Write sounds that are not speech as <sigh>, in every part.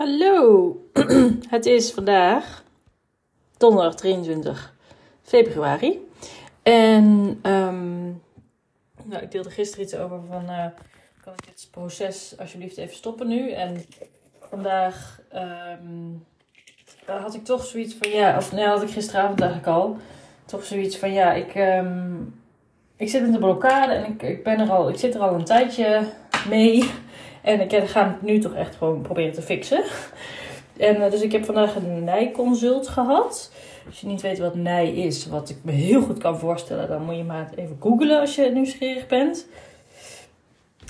Hallo, <clears throat> het is vandaag donderdag 23 februari. En um, nou, ik deelde gisteren iets over van, uh, kan ik dit proces alsjeblieft even stoppen nu? En vandaag um, had ik toch zoiets van, ja, of nee, had ik gisteravond eigenlijk al, toch zoiets van, ja, ik, um, ik zit in de blokkade en ik, ik, ben er al, ik zit er al een tijdje mee. En ik ga het nu toch echt gewoon proberen te fixen. En uh, dus ik heb vandaag een nijconsult gehad. Als je niet weet wat nij is, wat ik me heel goed kan voorstellen, dan moet je maar even googlen als je nieuwsgierig bent.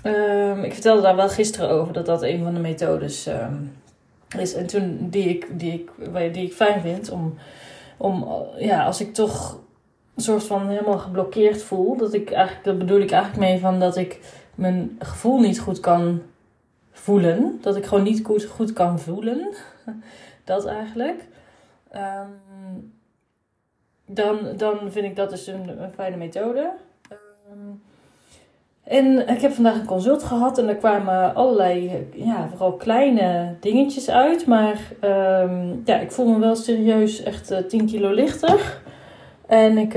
Um, ik vertelde daar wel gisteren over dat dat een van de methodes um, is. En toen die ik, die ik, die ik fijn vind om, om ja, als ik toch een soort van helemaal geblokkeerd voel, dat ik eigenlijk, dat bedoel ik eigenlijk mee van dat ik mijn gevoel niet goed kan voelen. Dat ik gewoon niet goed, goed kan voelen. <laughs> dat eigenlijk. Um, dan, dan vind ik dat dus een, fijne methode. Um, en ik heb vandaag een consult gehad en er kwamen allerlei, ja, vooral kleine dingetjes uit. Maar um, ja, ik voel me wel serieus echt uh, 10 kilo lichter. En ik,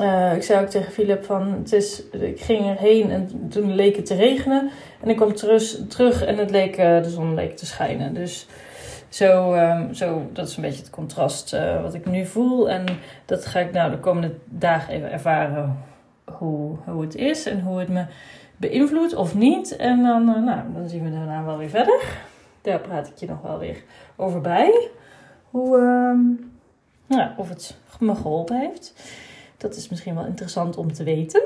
uh, ik zei ook tegen Philip van, het is, ik ging erheen en toen leek het te regenen. En ik kwam terug, terug en het leek, uh, de zon leek te schijnen. Dus zo, um, zo, dat is een beetje het contrast uh, wat ik nu voel. En dat ga ik nou de komende dagen even ervaren hoe, hoe het is en hoe het me beïnvloedt of niet. En dan, nou, dan zien we daarna wel weer verder. Daar praat ik je nog wel weer over bij. Hoe, um, nou, of het me geholpen heeft. Dat is misschien wel interessant om te weten.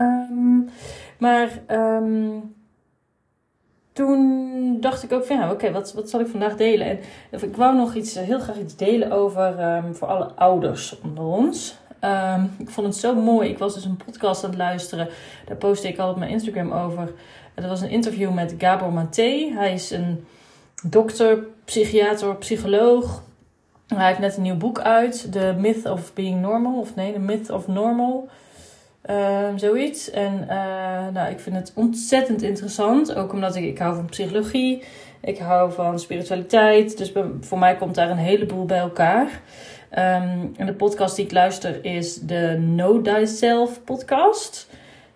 Um, maar um, toen dacht ik ook van ja, oké, wat, wat zal ik vandaag delen? En ik wou nog iets, heel graag iets delen over um, voor alle ouders onder ons. Ik vond het zo mooi. Ik was dus een podcast aan het luisteren. Daar postte ik al op mijn Instagram over. Dat was een interview met Gabor Maté. Hij is een dokter, psychiater, psycholoog. Hij heeft net een nieuw boek uit. The Myth of Being Normal. Of nee, The Myth of Normal. Uh, zoiets. En uh, nou, ik vind het ontzettend interessant. Ook omdat ik, ik hou van psychologie. Ik hou van spiritualiteit. Dus voor mij komt daar een heleboel bij elkaar. Um, en de podcast die ik luister is de Know Thyself podcast.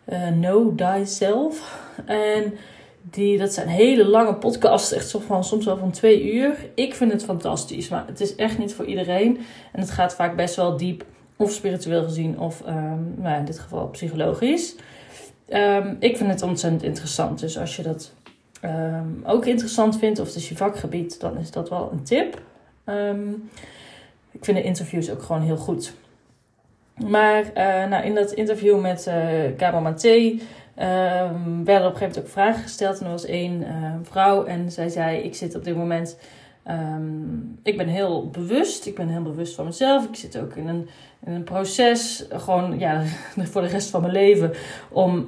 Uh, know Thyself. En die, dat zijn hele lange podcasts, echt zo van, soms wel van twee uur. Ik vind het fantastisch, maar het is echt niet voor iedereen. En het gaat vaak best wel diep, of spiritueel gezien, of um, nou in dit geval psychologisch. Um, ik vind het ontzettend interessant. Dus als je dat um, ook interessant vindt, of het is je vakgebied, dan is dat wel een tip. ik vind de interviews ook gewoon heel goed. Maar uh, nou, in dat interview met uh, Gabor Maté Um, werden op een gegeven moment ook vragen gesteld. En er was één uh, vrouw en zij zei: Ik zit op dit moment. Um, ik ben heel bewust. Ik ben heel bewust van mezelf. Ik zit ook in een, in een proces, gewoon ja, <laughs> voor de rest van mijn leven, om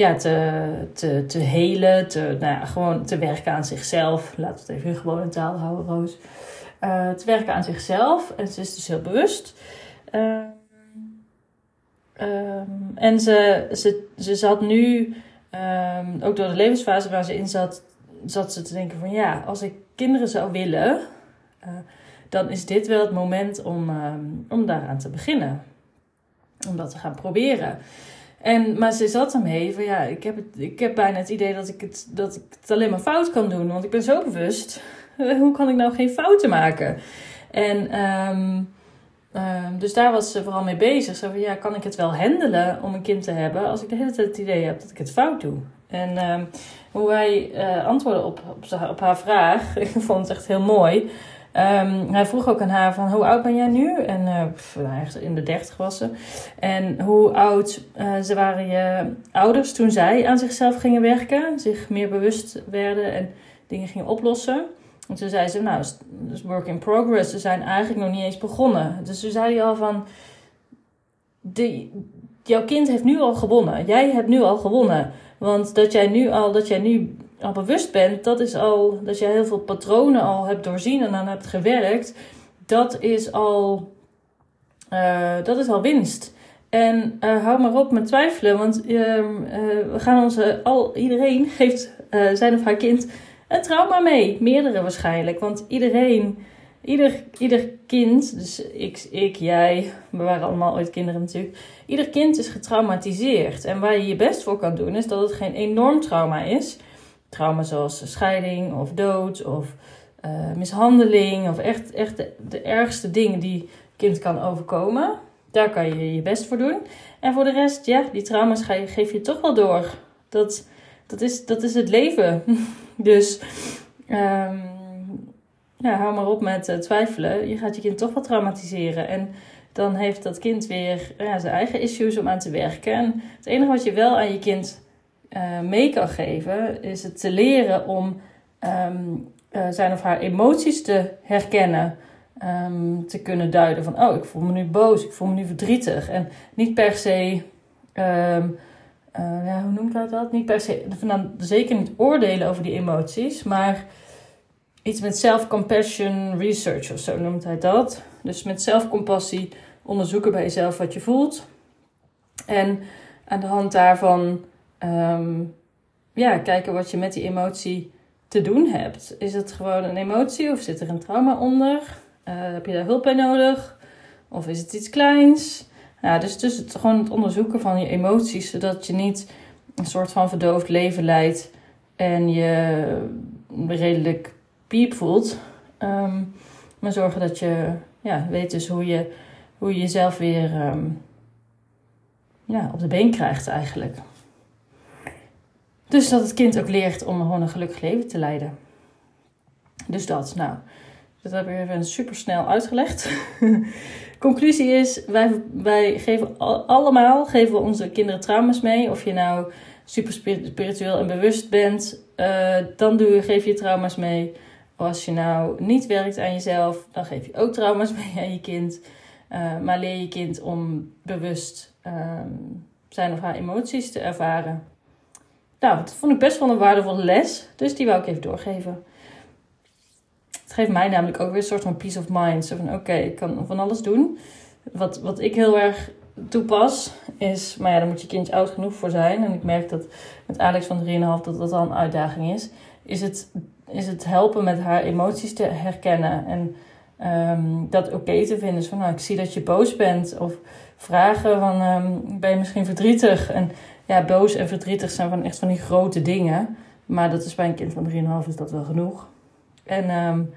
ja, te, te, te helen, te, nou ja, gewoon te werken aan zichzelf. Laten we het even in taal houden, Roos. Uh, te werken aan zichzelf. En ze is dus heel bewust. Um, en ze, ze, ze zat nu, um, ook door de levensfase waar ze in zat, zat ze te denken van ja, als ik kinderen zou willen, uh, dan is dit wel het moment om, um, om daaraan te beginnen. Om dat te gaan proberen. En, maar ze zat ermee van ja, ik heb, het, ik heb bijna het idee dat ik, het, dat ik het alleen maar fout kan doen. Want ik ben zo bewust. <laughs> Hoe kan ik nou geen fouten maken? En Um, dus daar was ze vooral mee bezig. Zo van, ja, kan ik het wel handelen om een kind te hebben als ik de hele tijd het idee heb dat ik het fout doe? En um, hoe wij uh, antwoordden op, op, op, haar vraag, <laughs> ik vond het echt heel mooi. Um, hij vroeg ook aan haar van, hoe oud ben jij nu? En uh, pff, in de dertig was ze. En hoe oud uh, ze waren je ouders toen zij aan zichzelf gingen werken? Zich meer bewust werden en dingen gingen oplossen? En toen zei ze, nou, het is work in progress. Ze zijn eigenlijk nog niet eens begonnen. Dus toen zei hij al van, jouw kind heeft nu al gewonnen. Jij hebt nu al gewonnen. Want dat jij nu al, dat jij nu al bewust bent, dat is al, dat jij heel veel patronen al hebt doorzien en aan hebt gewerkt. Dat is al, uh, dat is al winst. En uh, hou maar op met twijfelen, want uh, we gaan onze, al, iedereen <laughs> geeft zijn of haar kind een trauma mee. Meerdere waarschijnlijk. Want iedereen, ieder, ieder kind, dus ik, ik, jij, we waren allemaal ooit kinderen natuurlijk. Ieder kind is getraumatiseerd. En waar je je best voor kan doen, is dat het geen enorm trauma is. Trauma zoals scheiding of dood of uh, mishandeling. Of echt, echt de, de ergste dingen die kind kan overkomen. Daar kan je je best voor doen. En voor de rest, ja, die trauma's geef je toch wel door. Dat, dat, is, dat is het leven. <laughs> dus um, ja, hou maar op met uh, twijfelen. Je gaat je kind toch wel traumatiseren. En dan heeft dat kind weer ja, zijn eigen issues om aan te werken. En het enige wat je wel aan je kind uh, mee kan geven, is het te leren om um, uh, zijn of haar emoties te herkennen. Um, te kunnen duiden van, oh, ik voel me nu boos, ik voel me nu verdrietig. En niet per se, uh, ja, hoe noemt dat dat? Niet per se, van, zeker niet oordelen over die emoties, maar iets met self-compassion research of zo noemt hij dat. Dus met zelfcompassie onderzoeken bij jezelf wat je voelt. En aan de hand daarvan um, ja, kijken wat je met die emotie te doen hebt. Is het gewoon een emotie of zit er een trauma onder? Uh, heb je daar hulp bij nodig? Of is het iets kleins? Ja, dus, dus het, gewoon het onderzoeken van je emoties, zodat je niet een soort van verdoofd leven leidt en je redelijk piep voelt. Um, maar zorgen dat je ja, weet dus hoe je, hoe je jezelf weer um, ja, op de been krijgt eigenlijk. Dus dat het kind ook leert om gewoon een gelukkig leven te leiden. Dus dat, nou, dat heb ik even super snel uitgelegd. <laughs> Conclusie is, wij, wij geven allemaal geven we onze kinderen trauma's mee. Of je nou super spiritueel en bewust bent, uh, dan doe je, geef je trauma's mee. Of als je nou niet werkt aan jezelf, dan geef je ook trauma's <laughs> mee aan je kind. Uh, maar leer je kind om bewust uh, zijn of haar emoties te ervaren. Nou, dat vond ik best wel een waardevolle les. Dus die wou ik even doorgeven. Geeft mij namelijk ook weer een soort van peace of mind. Zo van, oké, ik kan van alles doen. Wat, wat ik heel erg toepas is... Maar ja, daar moet je kindje oud genoeg voor zijn. En ik merk dat met Alex van 3,5 dat dat al een uitdaging is. Is het, is het helpen met haar emoties te herkennen. En um, dat oké te vinden. Dus van, nou, ik zie dat je boos bent. Of vragen van, um, ben je misschien verdrietig? En ja, boos en verdrietig zijn van echt van die grote dingen. Maar dat is bij een kind van 3,5 is dat wel genoeg. En um,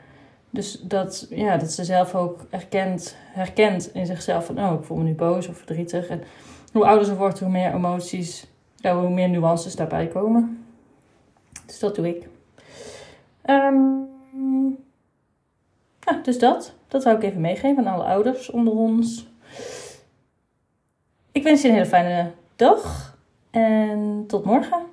dus dat, ja, dat ze zelf ook herkent, herkent in zichzelf van... oh, ik voel me nu boos of verdrietig. En hoe ouder ze wordt, hoe meer emoties, ja, hoe meer nuances daarbij komen. Dus dat doe ik. Um, ja, dus dat. Dat zou ik even meegeven aan alle ouders onder ons. Ik wens je een hele fijne dag. En tot morgen.